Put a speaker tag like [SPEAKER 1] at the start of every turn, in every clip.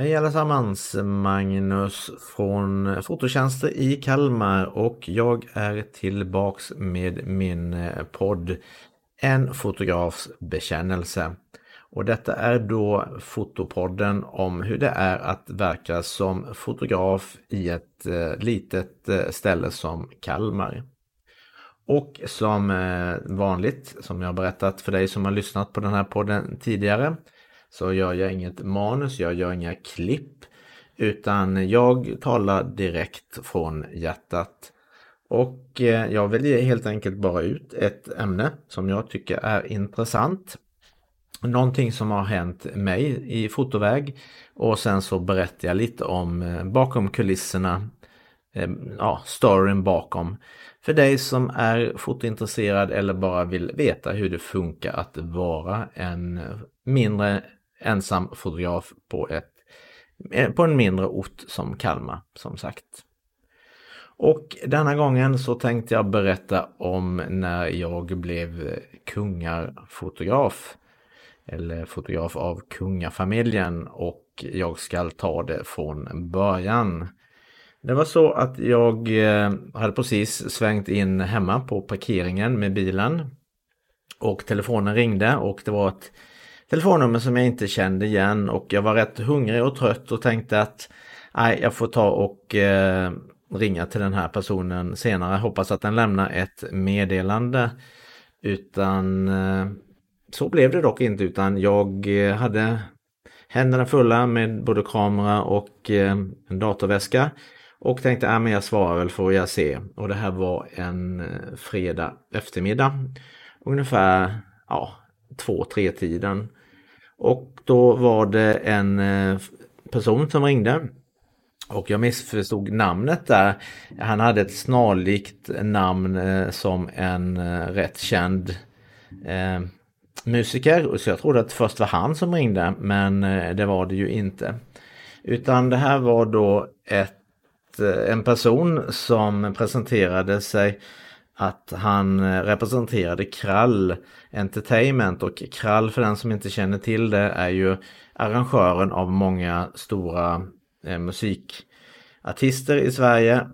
[SPEAKER 1] Hej allesammans! Magnus från Fototjänster i Kalmar och jag är tillbaks med min eh, podd En fotografs bekännelse. Och detta är då Fotopodden om hur det är att verka som fotograf i ett eh, litet eh, ställe som Kalmar. Och som vanligt, som jag berättat för dig som har lyssnat på den här podden tidigare, så gör jag inget manus, jag gör inga klipp. Utan jag talar direkt från hjärtat. Och eh, jag väljer helt enkelt bara ut ett ämne som jag tycker är intressant. Någonting som har hänt mig i fotoväg och sen så berättar jag lite om eh, bakom kulisserna, eh, ja, storyn bakom. För dig som är fotointresserad eller bara vill veta hur det funkar att vara en mindre ensam fotograf på, ett, eh, på en mindre ort som Kalmar som sagt. Och denna gången så tänkte jag berätta om när jag blev kungarfotograf. Eller fotograf av kungafamiljen och jag ska ta det från början. Det var så att jag eh, hade precis svängt in hemma på parkeringen med bilen. Och telefonen ringde och det var ett telefonnummer som jag inte kände igen och jag var rätt hungrig och trött och tänkte att nej, jag får ta och eh, ringa till den här personen senare. Hoppas att den lämnar ett meddelande. Utan eh, så blev det dock inte utan jag eh, hade händerna fulla med både kamera och eh, en datorväska. Och tänkte att äh, jag svarar väl får jag se. Och det här var en eh, fredag eftermiddag. Ungefär ja, två, tre tiden. Och då var det en eh, person som ringde. Och jag missförstod namnet där. Han hade ett snarlikt namn eh, som en eh, rätt känd eh, musiker. Så jag trodde att det först var han som ringde men det var det ju inte. Utan det här var då ett, en person som presenterade sig att han eh, representerade Krall Entertainment och Krall för den som inte känner till det är ju arrangören av många stora eh, musikartister i Sverige.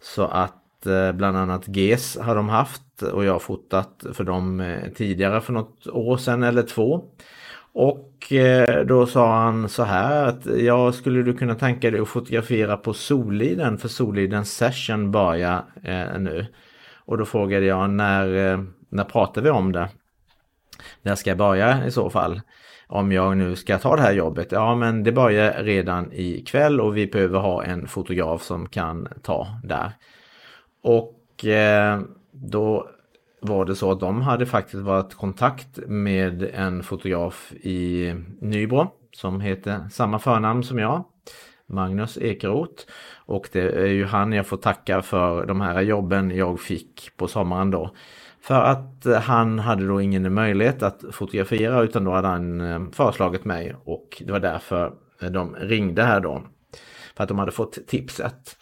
[SPEAKER 1] Så att eh, bland annat GES har de haft och jag har fotat för dem eh, tidigare för något år sedan eller två. Och eh, då sa han så här att ja, skulle du kunna tänka dig att fotografera på Soliden för Soliden session börjar eh, nu. Och då frågade jag när, eh, när pratar vi om det? När ska jag börja i så fall? Om jag nu ska ta det här jobbet? Ja men det börjar redan ikväll och vi behöver ha en fotograf som kan ta där. Och eh, då var det så att de hade faktiskt varit i kontakt med en fotograf i Nybro som heter samma förnamn som jag. Magnus Ekeroth. Och det är ju han jag får tacka för de här jobben jag fick på sommaren då. För att eh, han hade då ingen möjlighet att fotografera utan då hade han eh, föreslagit mig och det var därför eh, de ringde här då. För att de hade fått tipset.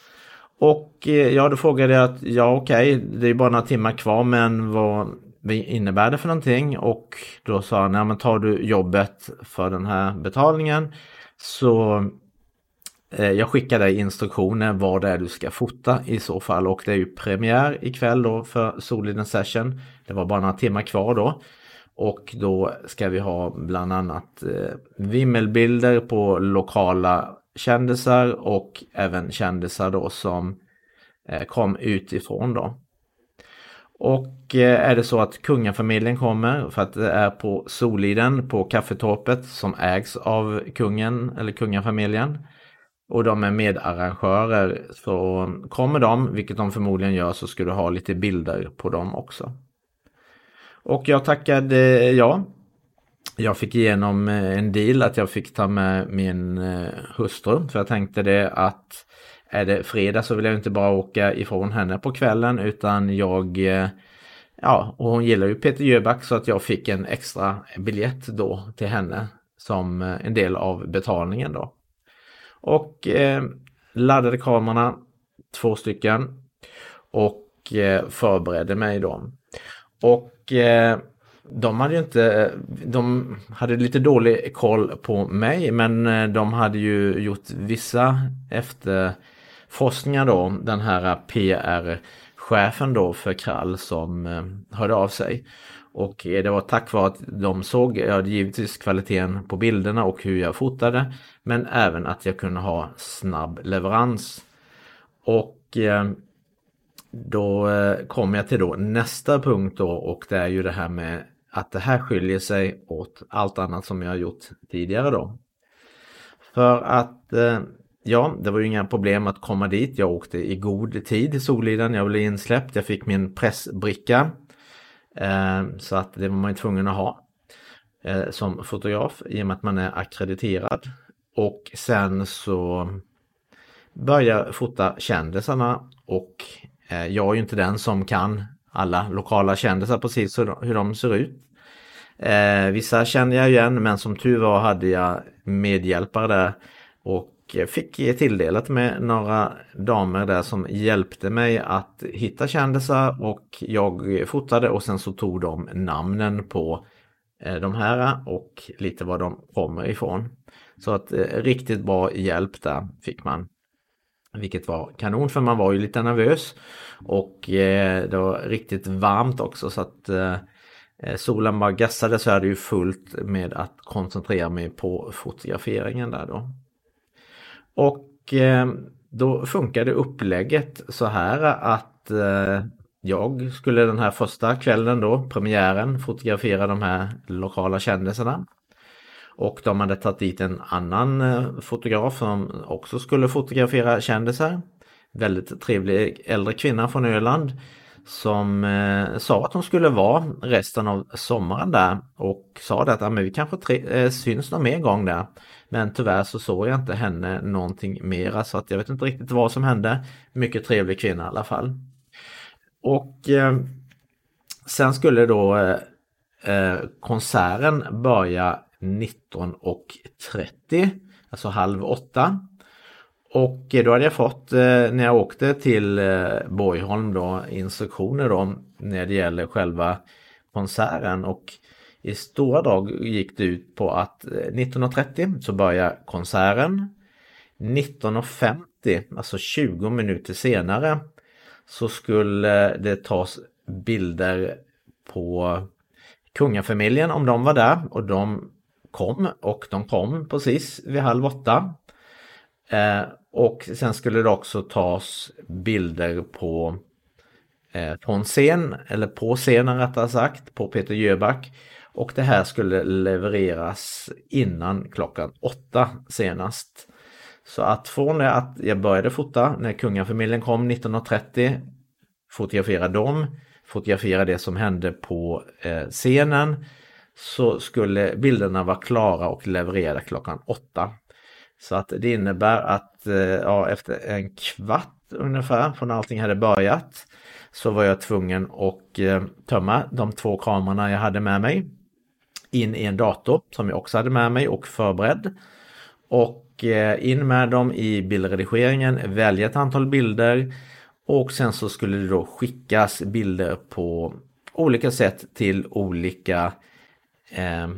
[SPEAKER 1] Och ja, då frågade jag att ja okej, okay, det är bara några timmar kvar men vad innebär det för någonting? Och då sa han, ja men tar du jobbet för den här betalningen så Eh, jag skickar dig instruktioner vad det är du ska fota i så fall och det är ju premiär ikväll då för Soliden Session. Det var bara några timmar kvar då. Och då ska vi ha bland annat eh, vimmelbilder på lokala kändisar och även kändisar då som eh, kom utifrån då. Och eh, är det så att kungafamiljen kommer för att det är på Soliden på kaffetorpet som ägs av kungen eller kungafamiljen och de är medarrangörer så kommer de, vilket de förmodligen gör, så ska du ha lite bilder på dem också. Och jag tackade ja. Jag fick igenom eh, en deal att jag fick ta med min eh, hustru för jag tänkte det att är det fredag så vill jag inte bara åka ifrån henne på kvällen utan jag eh, Ja, och hon gillar ju Peter Jöback så att jag fick en extra biljett då till henne som en del av betalningen då. Och eh, laddade kamerorna, två stycken. Och eh, förberedde mig då. Och eh, de hade ju inte, de hade lite dålig koll på mig men eh, de hade ju gjort vissa efterforskningar då, den här PR-chefen då för Krall som eh, hörde av sig. Och eh, det var tack vare att de såg, ja, givetvis kvaliteten på bilderna och hur jag fotade, men även att jag kunde ha snabb leverans. Och eh, då eh, kommer jag till då nästa punkt då och det är ju det här med att det här skiljer sig åt allt annat som jag har gjort tidigare då. För att eh, ja, det var ju inga problem att komma dit. Jag åkte i god tid i Soliden. Jag blev insläppt. Jag fick min pressbricka. Eh, så att det var man tvungen att ha eh, som fotograf i och med att man är akkrediterad. Och sen så började jag fota kändisarna och eh, jag är ju inte den som kan alla lokala kändisar precis hur de ser ut. Eh, vissa känner jag igen men som tur var hade jag medhjälpare där och Eh, fick tilldelat med några damer där som hjälpte mig att hitta kändisar och jag fotade och sen så tog de namnen på eh, de här och lite var de kommer ifrån. Så att eh, riktigt bra hjälp där fick man. Vilket var kanon för man var ju lite nervös. Och eh, det var riktigt varmt också så att eh, solen bara gassade så är det ju fullt med att koncentrera mig på fotograferingen där då. Och eh, då funkade upplägget så här att eh, jag skulle den här första kvällen då, premiären, fotografera de här lokala kändisarna. Och de hade tagit dit en annan eh, fotograf som också skulle fotografera kändisar. Väldigt trevlig äldre kvinna från Öland som eh, sa att hon skulle vara resten av sommaren där och sa det att men vi kanske tre, eh, syns någon mer gång där. Men tyvärr så såg jag inte henne någonting mera så att jag vet inte riktigt vad som hände. Mycket trevlig kvinna i alla fall. Och eh, sen skulle då eh, eh konserten börja 19.30, alltså halv åtta. Och då hade jag fått, eh, när jag åkte till eh, Borgholm då, instruktioner då när det gäller själva konserten och i stora drag gick det ut på att eh, 19.30 så börjar konserten. 19.50, alltså 20 minuter senare, så skulle det tas bilder på kungafamiljen om de var där och de kom och de kom precis vid halv åtta. Eh, och sen skulle det också tas bilder på eh, från scen, eller på scenen rättare sagt, på Peter Jöback. Och det här skulle levereras innan klockan åtta senast. Så att från det att jag började fota när kungafamiljen kom 1930, fotografera dem, fotografera det som hände på eh, scenen, så skulle bilderna vara klara och levererade klockan åtta. Så att det innebär att eh, ja, efter en kvart ungefär från allting hade börjat så var jag tvungen att eh, tömma de två kamerorna jag hade med mig in i en dator som jag också hade med mig och förberedd. Och eh, in med dem i bildredigeringen, välja ett antal bilder och sen så skulle det då skickas bilder på olika sätt till olika eh,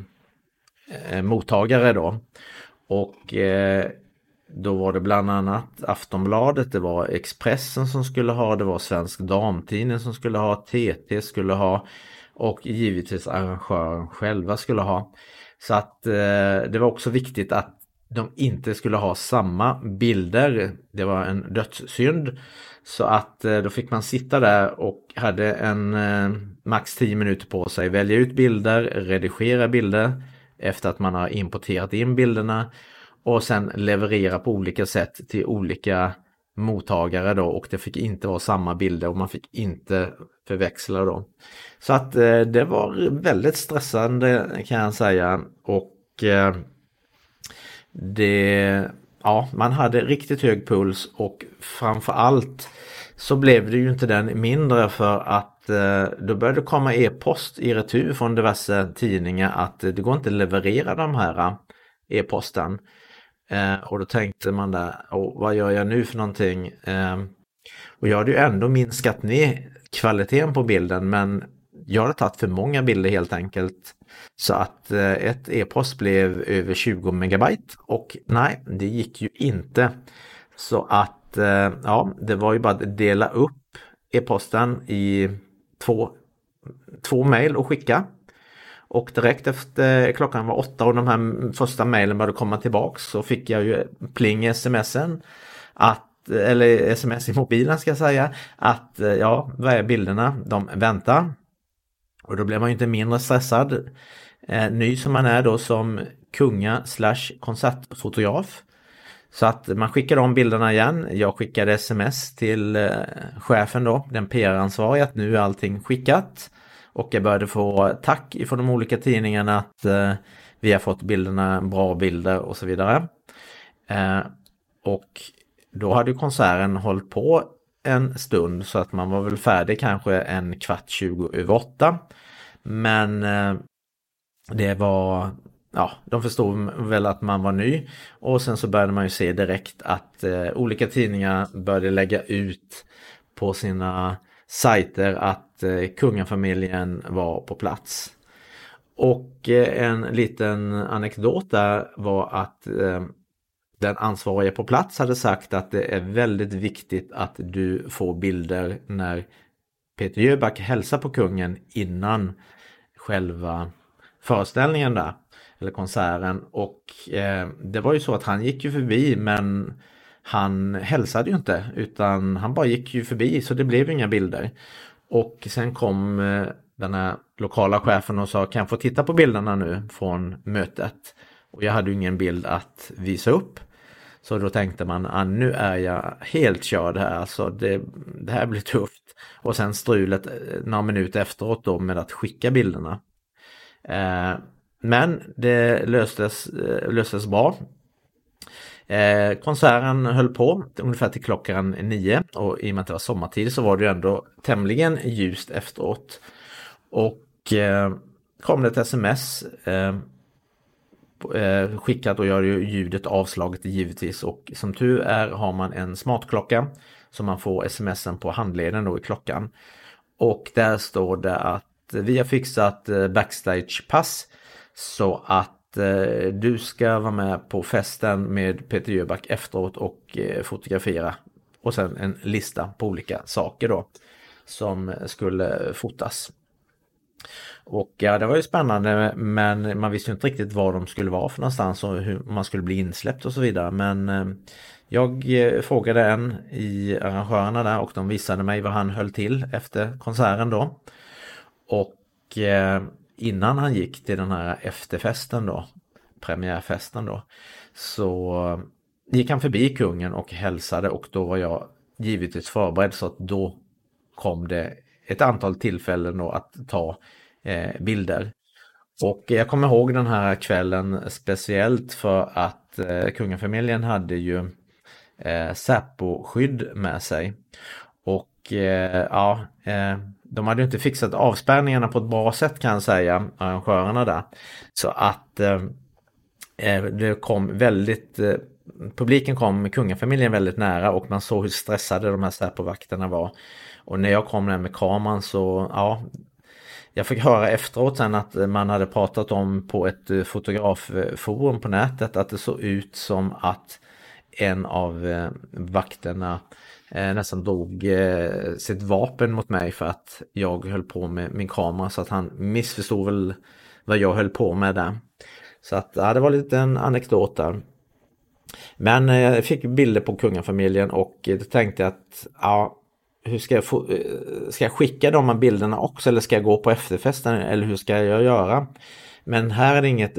[SPEAKER 1] mottagare då. Och eh, då var det bland annat Aftonbladet, det var Expressen som skulle ha, det var Svensk Damtidning som skulle ha, TT skulle ha och givetvis arrangören själva skulle ha. Så att eh, det var också viktigt att de inte skulle ha samma bilder. Det var en dödssynd. Så att eh, då fick man sitta där och hade en eh, max 10 minuter på sig, välja ut bilder, redigera bilder efter att man har importerat in bilderna och sen leverera på olika sätt till olika mottagare då och det fick inte vara samma bilder och man fick inte förväxla då. Så att eh, det var väldigt stressande kan jag säga och eh, det, ja, man hade riktigt hög puls och framförallt så blev det ju inte den mindre för att Eh, då började det komma e-post i retur från diverse tidningar att det går inte att leverera de här eh, e-posten. Eh, och då tänkte man där, vad gör jag nu för någonting? Ehm, och jag hade ju ändå minskat ner kvaliteten på bilden men jag hade tagit för många bilder helt enkelt. Så att ett e-post blev över 20 megabyte och nej, det gick ju inte. Så att ja, det var ju bara att dela upp e-posten i två, två mejl att skicka. Och direkt efter klockan var åtta och de här första mejlen började komma tillbaks så fick jag ju pling i smsen att eller sms i mobilen ska jag säga, att eh, ja, vad är bilderna? De väntar. Och då blev man ju inte mindre stressad. Eh, ny som man är då som kunga slash konsertfotograf. Så att man skickade om bilderna igen. Jag skickade sms till eh, chefen då, den PR-ansvariga, att nu är allting skickat. Och jag började få tack ifrån de olika tidningarna att eh, vi har fått bilderna, bra bilder och så vidare. Eh, och då hade konserten hållit på en stund så att man var väl färdig kanske en kvart, 20 över åtta. Men det var, ja, de förstod väl att man var ny och sen så började man ju se direkt att eh, olika tidningar började lägga ut på sina sajter att eh, kungafamiljen var på plats. Och eh, en liten anekdot där var att eh, den ansvariga på plats hade sagt att det är väldigt viktigt att du får bilder när Peter Jöback hälsar på kungen innan själva föreställningen där, eller konserten. Och eh, det var ju så att han gick ju förbi men han hälsade ju inte utan han bara gick ju förbi så det blev inga bilder. Och sen kom eh, den här lokala chefen och sa kan jag få titta på bilderna nu från mötet? Och jag hade ju ingen bild att visa upp. Så då tänkte man, ah, nu är jag helt körd här, alltså det, det här blir tufft. Och sen strulet eh, några minuter efteråt då med att skicka bilderna. Eh, men det löstes, eh, löstes bra. Eh, konserten höll på ungefär till klockan nio och i och med att det var sommartid så var det ju ändå tämligen ljust efteråt. Och eh, kom det ett sms eh, eh, skickat och gör ju ljudet avslaget givetvis och som tur är har man en smartklocka så man får smsen på handleden då i klockan. Och där står det att vi har fixat eh, backstagepass så att eh, du ska vara med på festen med Peter Jöback efteråt och eh, fotografera. Och sen en lista på olika saker då som skulle fotas. Och ja, det var ju spännande men man visste inte riktigt var de skulle vara för någonstans och hur man skulle bli insläppt och så vidare. Men eh, jag eh, frågade en i arrangörerna där och de visade mig vad han höll till efter konserten då. Och eh, innan han gick till den här efterfesten då, premiärfesten då, så gick han förbi kungen och hälsade och då var jag givetvis förberedd så att då kom det ett antal tillfällen då att ta eh, bilder. Och jag kommer ihåg den här kvällen speciellt för att eh, kungafamiljen hade ju eh, Säpo-skydd med sig. Och eh, ja, eh, de hade inte fixat avspärrningarna på ett bra sätt kan jag säga, arrangörerna där. Så att eh, eh, det kom väldigt, eh, publiken kom kungafamiljen väldigt nära och man såg hur stressade de här Säpo-vakterna var. Och när jag kom där med kameran så, ja, jag fick höra efteråt sen att man hade pratat om på ett eh, fotografforum på nätet att det såg ut som att en av eh, vakterna eh, Eh, nästan drog eh, sitt vapen mot mig för att jag höll på med min kamera så att han missförstod väl vad jag höll på med där. Så att ja, det var en liten anekdot där. Men eh, jag fick bilder på kungafamiljen och eh, då tänkte jag att ja, hur ska jag, få, eh, ska jag skicka de här bilderna också eller ska jag gå på efterfesten eller hur ska jag göra? Men här är det inget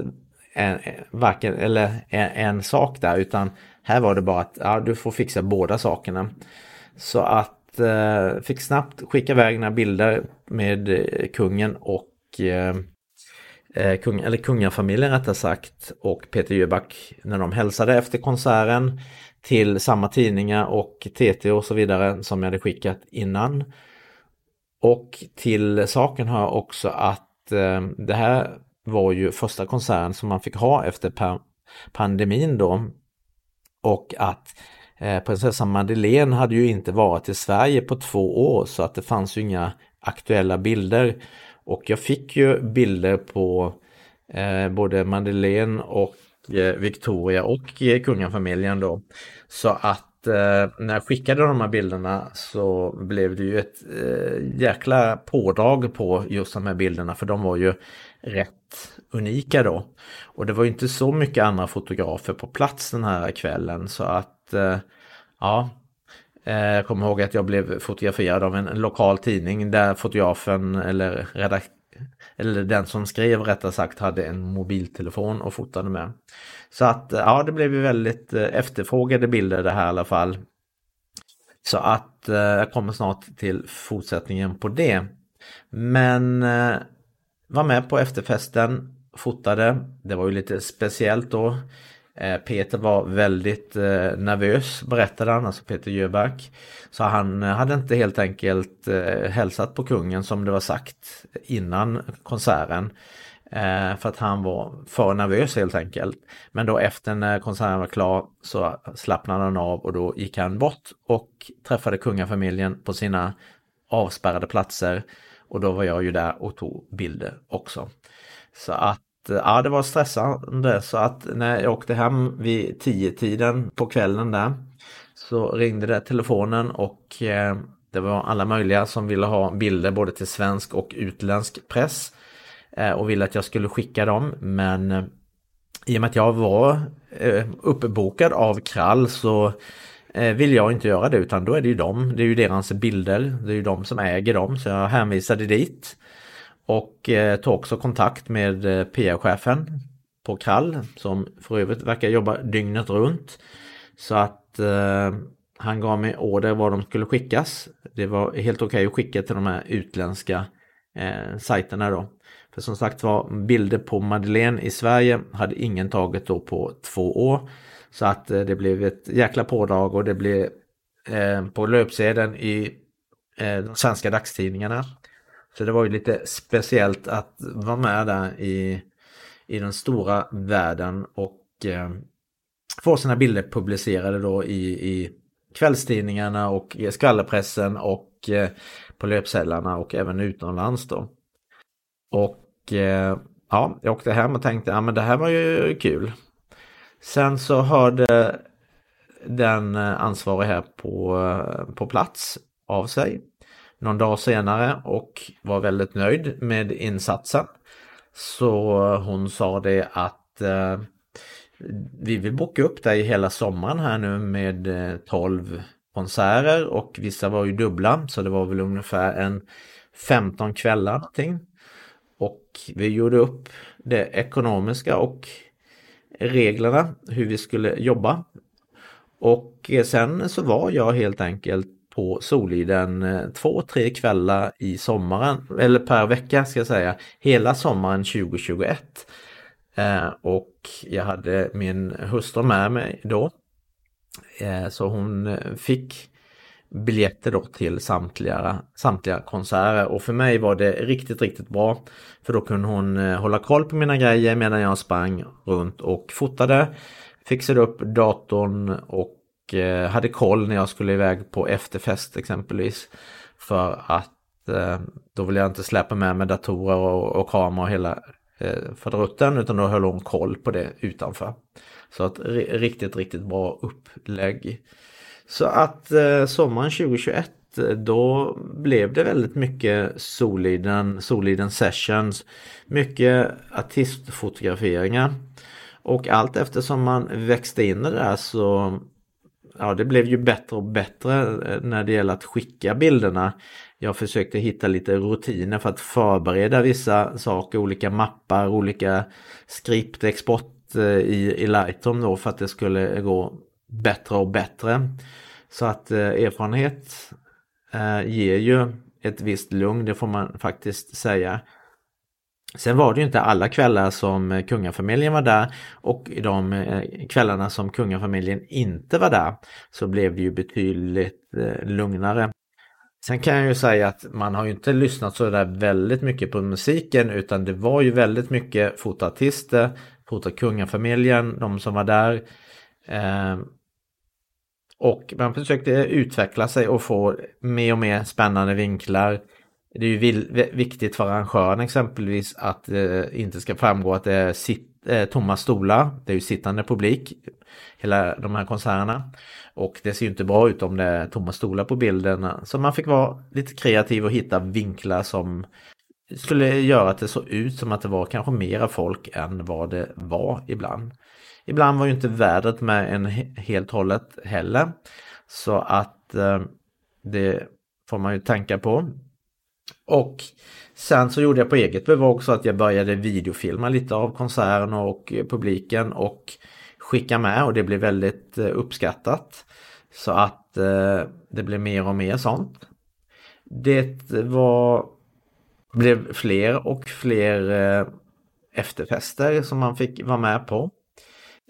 [SPEAKER 1] en, varken, eller en, en, sak där utan här var det bara att ja, du får fixa båda sakerna. Så att eh, fick snabbt skicka iväg några bilder med eh, kungen och eh, eh, kung, eller kungafamiljen rättare sagt och Peter Jöback när de hälsade efter konserten till samma tidningar och TT och så vidare som jag hade skickat innan. Och till saken hör också att eh, det här var ju första konserten som man fick ha efter pandemin då. Och att eh, prinsessan Madeleine hade ju inte varit i Sverige på två år så att det fanns ju inga aktuella bilder. Och jag fick ju bilder på eh, både Madeleine och eh, Victoria och eh, kungafamiljen då. Så att eh, när jag skickade de här bilderna så blev det ju ett eh, jäkla pådrag på just de här bilderna för de var ju rätt unika då. Och det var inte så mycket andra fotografer på plats den här kvällen så att eh, ja, eh, jag kommer ihåg att jag blev fotograferad av en lokal tidning där fotografen eller redak eller den som skrev rättare sagt hade en mobiltelefon och fotade med. Så att eh, ja, det blev ju väldigt eh, efterfrågade bilder det här i alla fall. Så att eh, jag kommer snart till fortsättningen på det. Men var med på efterfesten, fotade. Det var ju lite speciellt då. Eh, Peter var väldigt eh, nervös berättade han, alltså Peter Jöback. Så han eh, hade inte helt enkelt hälsat på kungen som det var sagt innan konserten. För att han var för nervös helt enkelt. Men då efter när konserten var klar så slappnade han av och då gick han bort och träffade kungafamiljen på sina avspärrade platser. Och då var jag ju där och tog bilder också. Så att ja, det var stressande så att när jag åkte hem vid tio tiden på kvällen där så ringde det telefonen och eh, det var alla möjliga som ville ha bilder både till svensk och utländsk press eh, och ville att jag skulle skicka dem men eh, i och med att jag var eh, uppbokad av Krall så Eh, vill jag inte göra det utan då är det ju dem, det är ju deras bilder, det är ju de som äger dem så jag hänvisade dit. Och eh, tog också kontakt med eh, PR-chefen på Krall som för övrigt verkar jobba dygnet runt. Så att eh, han gav mig order var de skulle skickas. Det var helt okej okay att skicka till de här utländska eh, sajterna då. För som sagt var bilder på Madeleine i Sverige hade ingen tagit då på två år. Så att eh, det blev ett jäkla pådrag och det blev eh, på löpsedeln i eh, de svenska dagstidningarna. Så det var ju lite speciellt att vara med där i, i den stora världen och eh, få sina bilder publicerade då i, i kvällstidningarna och skvallerpressen och eh, på löpsedlarna och även utomlands då. Och eh, ja, jag åkte hem och tänkte ja men det här var ju kul. Sen så hörde den eh, ansvariga här på, eh, på plats av sig någon dag senare och var väldigt nöjd med insatsen. Så hon sa det att eh, vi vill boka upp dig hela sommaren här nu med eh, 12 konserter och vissa var ju dubbla så det var väl ungefär en 15 kvällar någonting. Och vi gjorde upp det ekonomiska och reglerna hur vi skulle jobba. Och eh, sen så var jag helt enkelt på Soliden eh, två, tre kvällar i sommaren, eller per vecka ska jag säga, hela sommaren 2021. Eh, och jag hade min hustru med mig då. Eh, så hon eh, fick biljetter då till samtliga, samtliga konserter och för mig var det riktigt, riktigt bra. För då kunde hon eh, hålla koll på mina grejer medan jag sprang runt och fotade. Fixade upp datorn och eh, hade koll när jag skulle iväg på efterfest exempelvis. För att eh, då ville jag inte släpa med mig datorer och, och kamera och hela faderutten utan då höll hon koll på det utanför. Så att riktigt, riktigt bra upplägg. Så att eh, sommaren 2021 eh, då blev det väldigt mycket Soliden, Soliden Sessions, mycket artistfotograferingar. Och allt eftersom man växte in i det där så ja, det blev ju bättre och bättre eh, när det gäller att skicka bilderna. Jag försökte hitta lite rutiner för att förbereda vissa saker, olika mappar, olika skript, export eh, i, i Lightroom då för att det skulle gå bättre och bättre. Så att eh, erfarenhet eh, ger ju ett visst lugn, det får man faktiskt säga. Sen var det ju inte alla kvällar som eh, kungafamiljen var där och i de kvällarna som kungafamiljen inte var där så blev det ju betydligt lugnare. Sen kan jag ju säga att man har ju inte lyssnat så där väldigt mycket på musiken utan det var ju väldigt mycket fotoartister, fotakungafamiljen, de som var där. Och man försökte utveckla sig och få mer och mer spännande vinklar det är ju viktigt för arrangören exempelvis att det inte ska framgå att det är sitt, eh, tomma stolar. Det är ju sittande publik, hela de här konserterna. Och det ser ju inte bra ut om det är tomma stolar på bilden. Så man fick vara lite kreativ och hitta vinklar som skulle göra att det såg ut som att det var kanske mera folk än vad det var ibland. Ibland var ju inte vädret med en helt hållet heller. Så att eh, det får man ju tänka på. Och sen så gjorde jag på eget bevåg så att jag började videofilma lite av konserten och publiken och skicka med och det blev väldigt eh, uppskattat. Så att eh, det blev mer och mer sånt. Det var blev fler och fler eh, efterfester som man fick vara med på.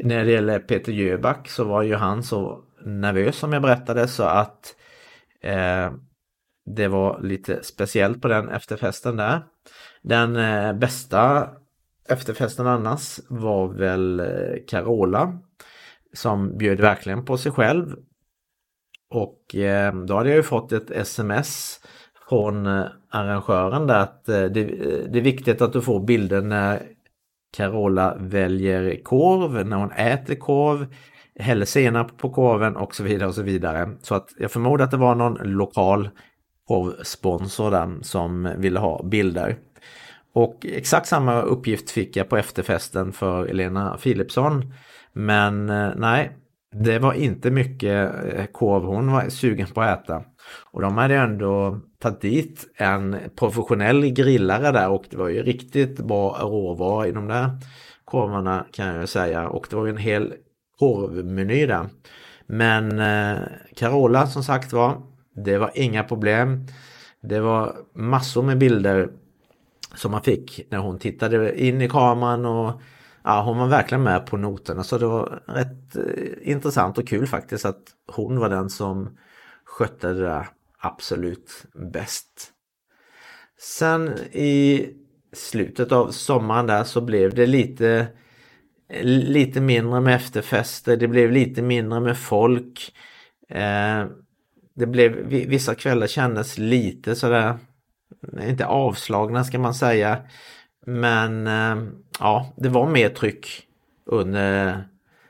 [SPEAKER 1] När det gäller Peter Jöback så var ju han så nervös som jag berättade så att eh, det var lite speciellt på den efterfesten där. Den eh, bästa efterfesten annars var väl eh, Carola som bjöd verkligen på sig själv. Och eh, då hade jag ju fått ett sms från eh, arrangören där att eh, det, eh, det är viktigt att du får bilder när Carola väljer korv, när hon äter korv, häller senap på korven och så vidare och så vidare. Så att jag förmodar att det var någon lokal korvsponsor där som ville ha bilder. Och exakt samma uppgift fick jag på efterfesten för Elena Philipsson. Men eh, nej, det var inte mycket eh, korv hon var sugen på att äta. Och de hade ändå tagit dit en professionell grillare där och det var ju riktigt bra råvara i de där korvarna kan jag säga. Och det var ju en hel korvmeny där. Men eh, Carola som sagt var, det var inga problem. Det var massor med bilder som man fick när hon tittade in i kameran och ja, hon var verkligen med på noterna så det var rätt eh, intressant och kul faktiskt att hon var den som skötte det där absolut bäst. Sen i slutet av sommaren där så blev det lite lite mindre med efterfester, det blev lite mindre med folk. Eh, det blev, vissa kvällar kändes lite sådär, inte avslagna ska man säga. Men eh, ja, det var mer tryck under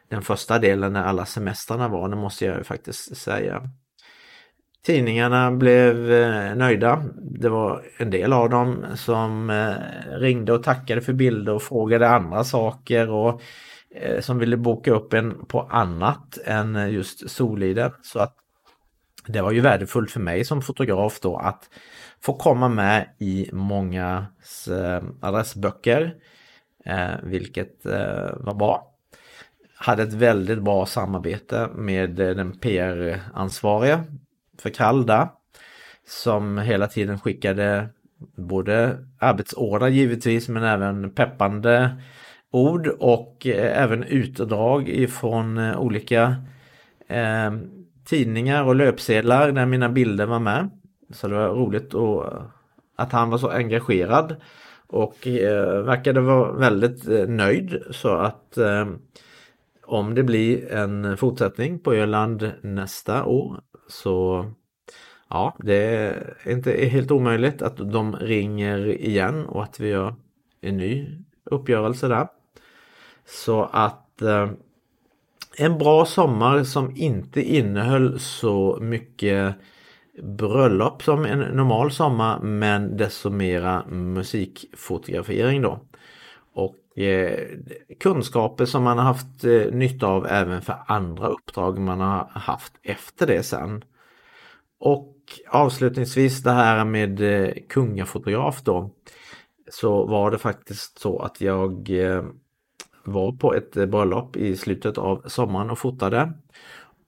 [SPEAKER 1] den första delen när alla semestrarna var, det måste jag faktiskt säga. Tidningarna blev eh, nöjda. Det var en del av dem som eh, ringde och tackade för bilder och frågade andra saker och som ville boka upp en på annat än just Soliden. Så att det var ju värdefullt för mig som fotograf då att få komma med i mångas eh, adressböcker, eh, vilket eh, var bra. Hade ett väldigt bra samarbete med den PR-ansvarige för Kalda som hela tiden skickade både arbetsordrar givetvis men även peppande ord och även utdrag ifrån olika eh, tidningar och löpsedlar där mina bilder var med. Så det var roligt och, eh, att han var så engagerad och eh, verkade vara väldigt eh, nöjd så att eh, om det blir en fortsättning på Öland nästa år så ja, det är inte helt omöjligt att de ringer igen och att vi gör en ny uppgörelse där. Så att eh, en bra sommar som inte innehöll så mycket bröllop som en normal sommar men desto mera musikfotografering då. Och eh, kunskaper som man har haft eh, nytta av även för andra uppdrag man har haft efter det sen. Och avslutningsvis det här med eh, kungafotograf då. Så var det faktiskt så att jag eh, var på ett eh, bröllop i slutet av sommaren och fotade.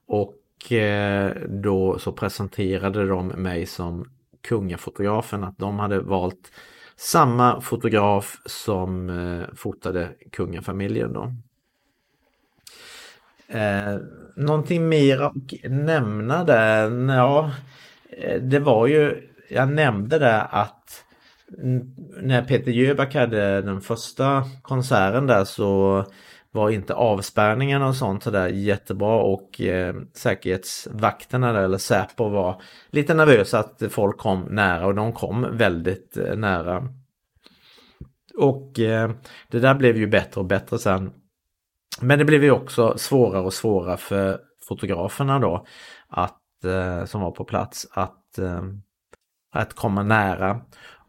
[SPEAKER 1] Och och eh, då så presenterade de mig som kungafotografen att de hade valt samma fotograf som eh, fotade kungafamiljen då. Eh, någonting mer att nämna där? Ja, eh, det var ju, jag nämnde det att när Peter Jöback hade den första konserten där så var inte avspärrningarna och sånt sådär jättebra och eh, säkerhetsvakterna där, eller Säpo var lite nervösa att folk kom nära och de kom väldigt eh, nära. Och eh, det där blev ju bättre och bättre sen. Men det blev ju också svårare och svårare för fotograferna då att, eh, som var på plats att, eh, att komma nära.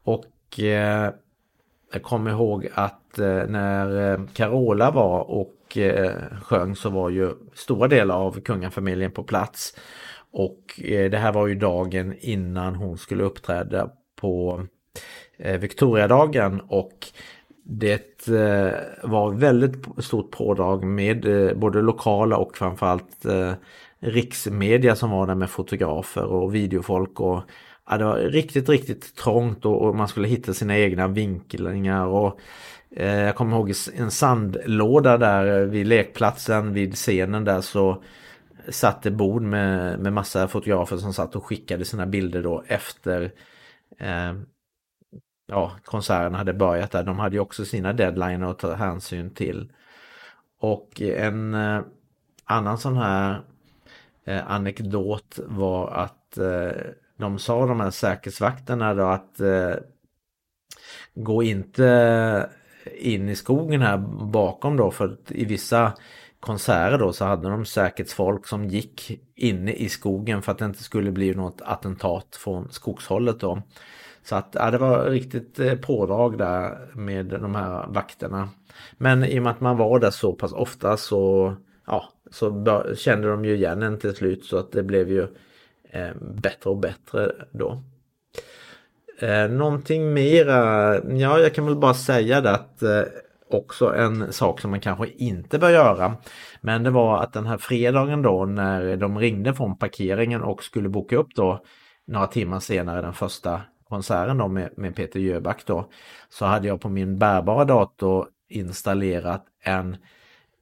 [SPEAKER 1] Och eh, jag kommer ihåg att eh, när eh, Carola var och eh, sjöng så var ju stora delar av kungafamiljen på plats. Och det här var ju dagen innan hon skulle uppträda på Victoriadagen och det var väldigt stort pådrag med både lokala och framförallt riksmedia som var där med fotografer och videofolk och ja, det var riktigt, riktigt trångt och, och man skulle hitta sina egna vinklingar och eh, jag kommer ihåg en sandlåda där vid lekplatsen vid scenen där så satt det bord med, med massa fotografer som satt och skickade sina bilder då efter eh, ja, konserten hade börjat där. De hade ju också sina deadline att ta hänsyn till. Och en eh, annan sån här eh, anekdot var att eh, de sa de här säkerhetsvakterna då att eh, gå inte in i skogen här bakom då för att i vissa konserter då så hade de säkerhetsfolk som gick inne i skogen för att det inte skulle bli något attentat från skogshållet då. Så att ja, det var riktigt eh, pådrag där med de här vakterna. Men i och med att man var där så pass ofta så, ja, så kände de ju igen en till slut så att det blev ju Eh, bättre och bättre då. Eh, någonting mera, ja jag kan väl bara säga det att eh, också en sak som man kanske inte bör göra. Men det var att den här fredagen då när de ringde från parkeringen och skulle boka upp då några timmar senare den första konserten då med, med Peter Jöback då. Så hade jag på min bärbara dator installerat en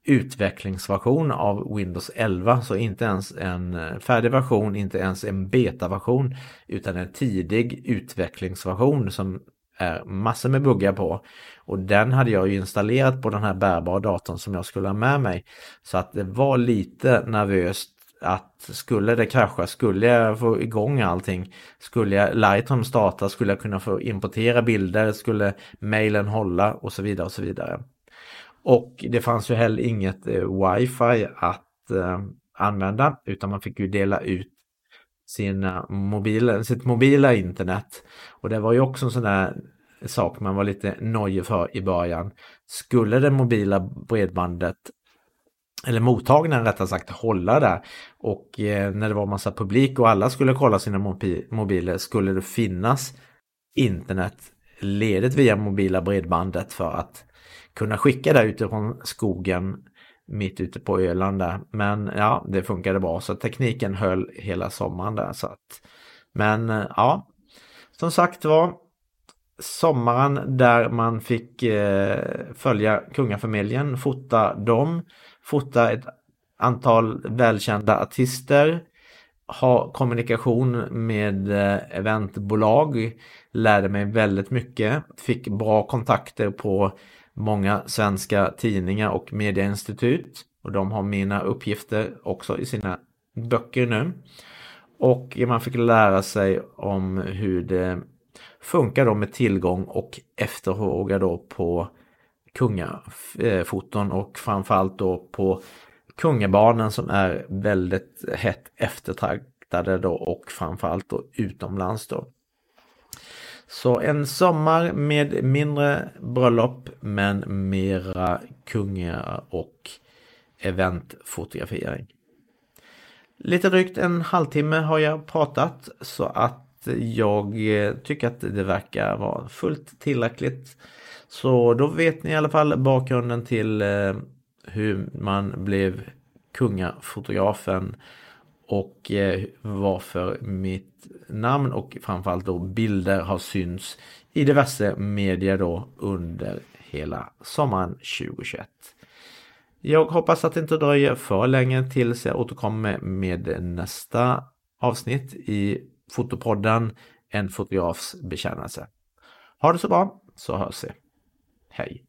[SPEAKER 1] utvecklingsversion av Windows 11. Så inte ens en eh, färdig version, inte ens en betaversion utan en tidig utvecklingsversion som är massor med buggar på. Och den hade jag ju installerat på den här bärbara datorn som jag skulle ha med mig. Så att det var lite nervöst att skulle det krascha, skulle jag få igång allting, skulle jag Lightroom starta, skulle jag kunna få importera bilder, skulle mailen hålla och så vidare och så vidare. Och det fanns ju heller inget eh, wifi att eh, använda utan man fick ju dela ut sina mobila, sitt mobila internet. Och det var ju också en sån där sak man var lite nojig för i början. Skulle det mobila bredbandet eller mottagaren rättare sagt hålla där och eh, när det var massa publik och alla skulle kolla sina mobiler skulle det finnas internet ledigt via mobila bredbandet för att kunna skicka det utifrån skogen mitt ute på Öland där. Men ja, det funkade bra så tekniken höll hela sommaren där. Så att, men ja, som sagt var sommaren där man fick eh, följa kungafamiljen, fota dem, fota ett antal välkända artister, ha kommunikation med eh, eventbolag, lärde mig väldigt mycket, fick bra kontakter på många svenska tidningar och medieinstitut. Och de har mina uppgifter också i sina böcker nu. Och man fick lära sig om hur det funkar då med tillgång och efterfrågan då på kungafoton och framförallt då på kungabarnen som är väldigt hett eftertraktade då och framförallt då utomlands då. Så en sommar med mindre bröllop men mera kungar och eventfotografering. Lite drygt en halvtimme har jag pratat så att jag eh, tycker att det verkar vara fullt tillräckligt. Så då vet ni i alla fall bakgrunden till eh, hur man blev kungafotografen och eh, varför mitt namn och framförallt då bilder har synts i diverse medier då under hela sommaren 2021. Jag hoppas att det inte dröjer för länge tills jag återkommer med nästa avsnitt i Fotopodden En fotografs bekännelse. Ha det så bra så hörs vi. Hej!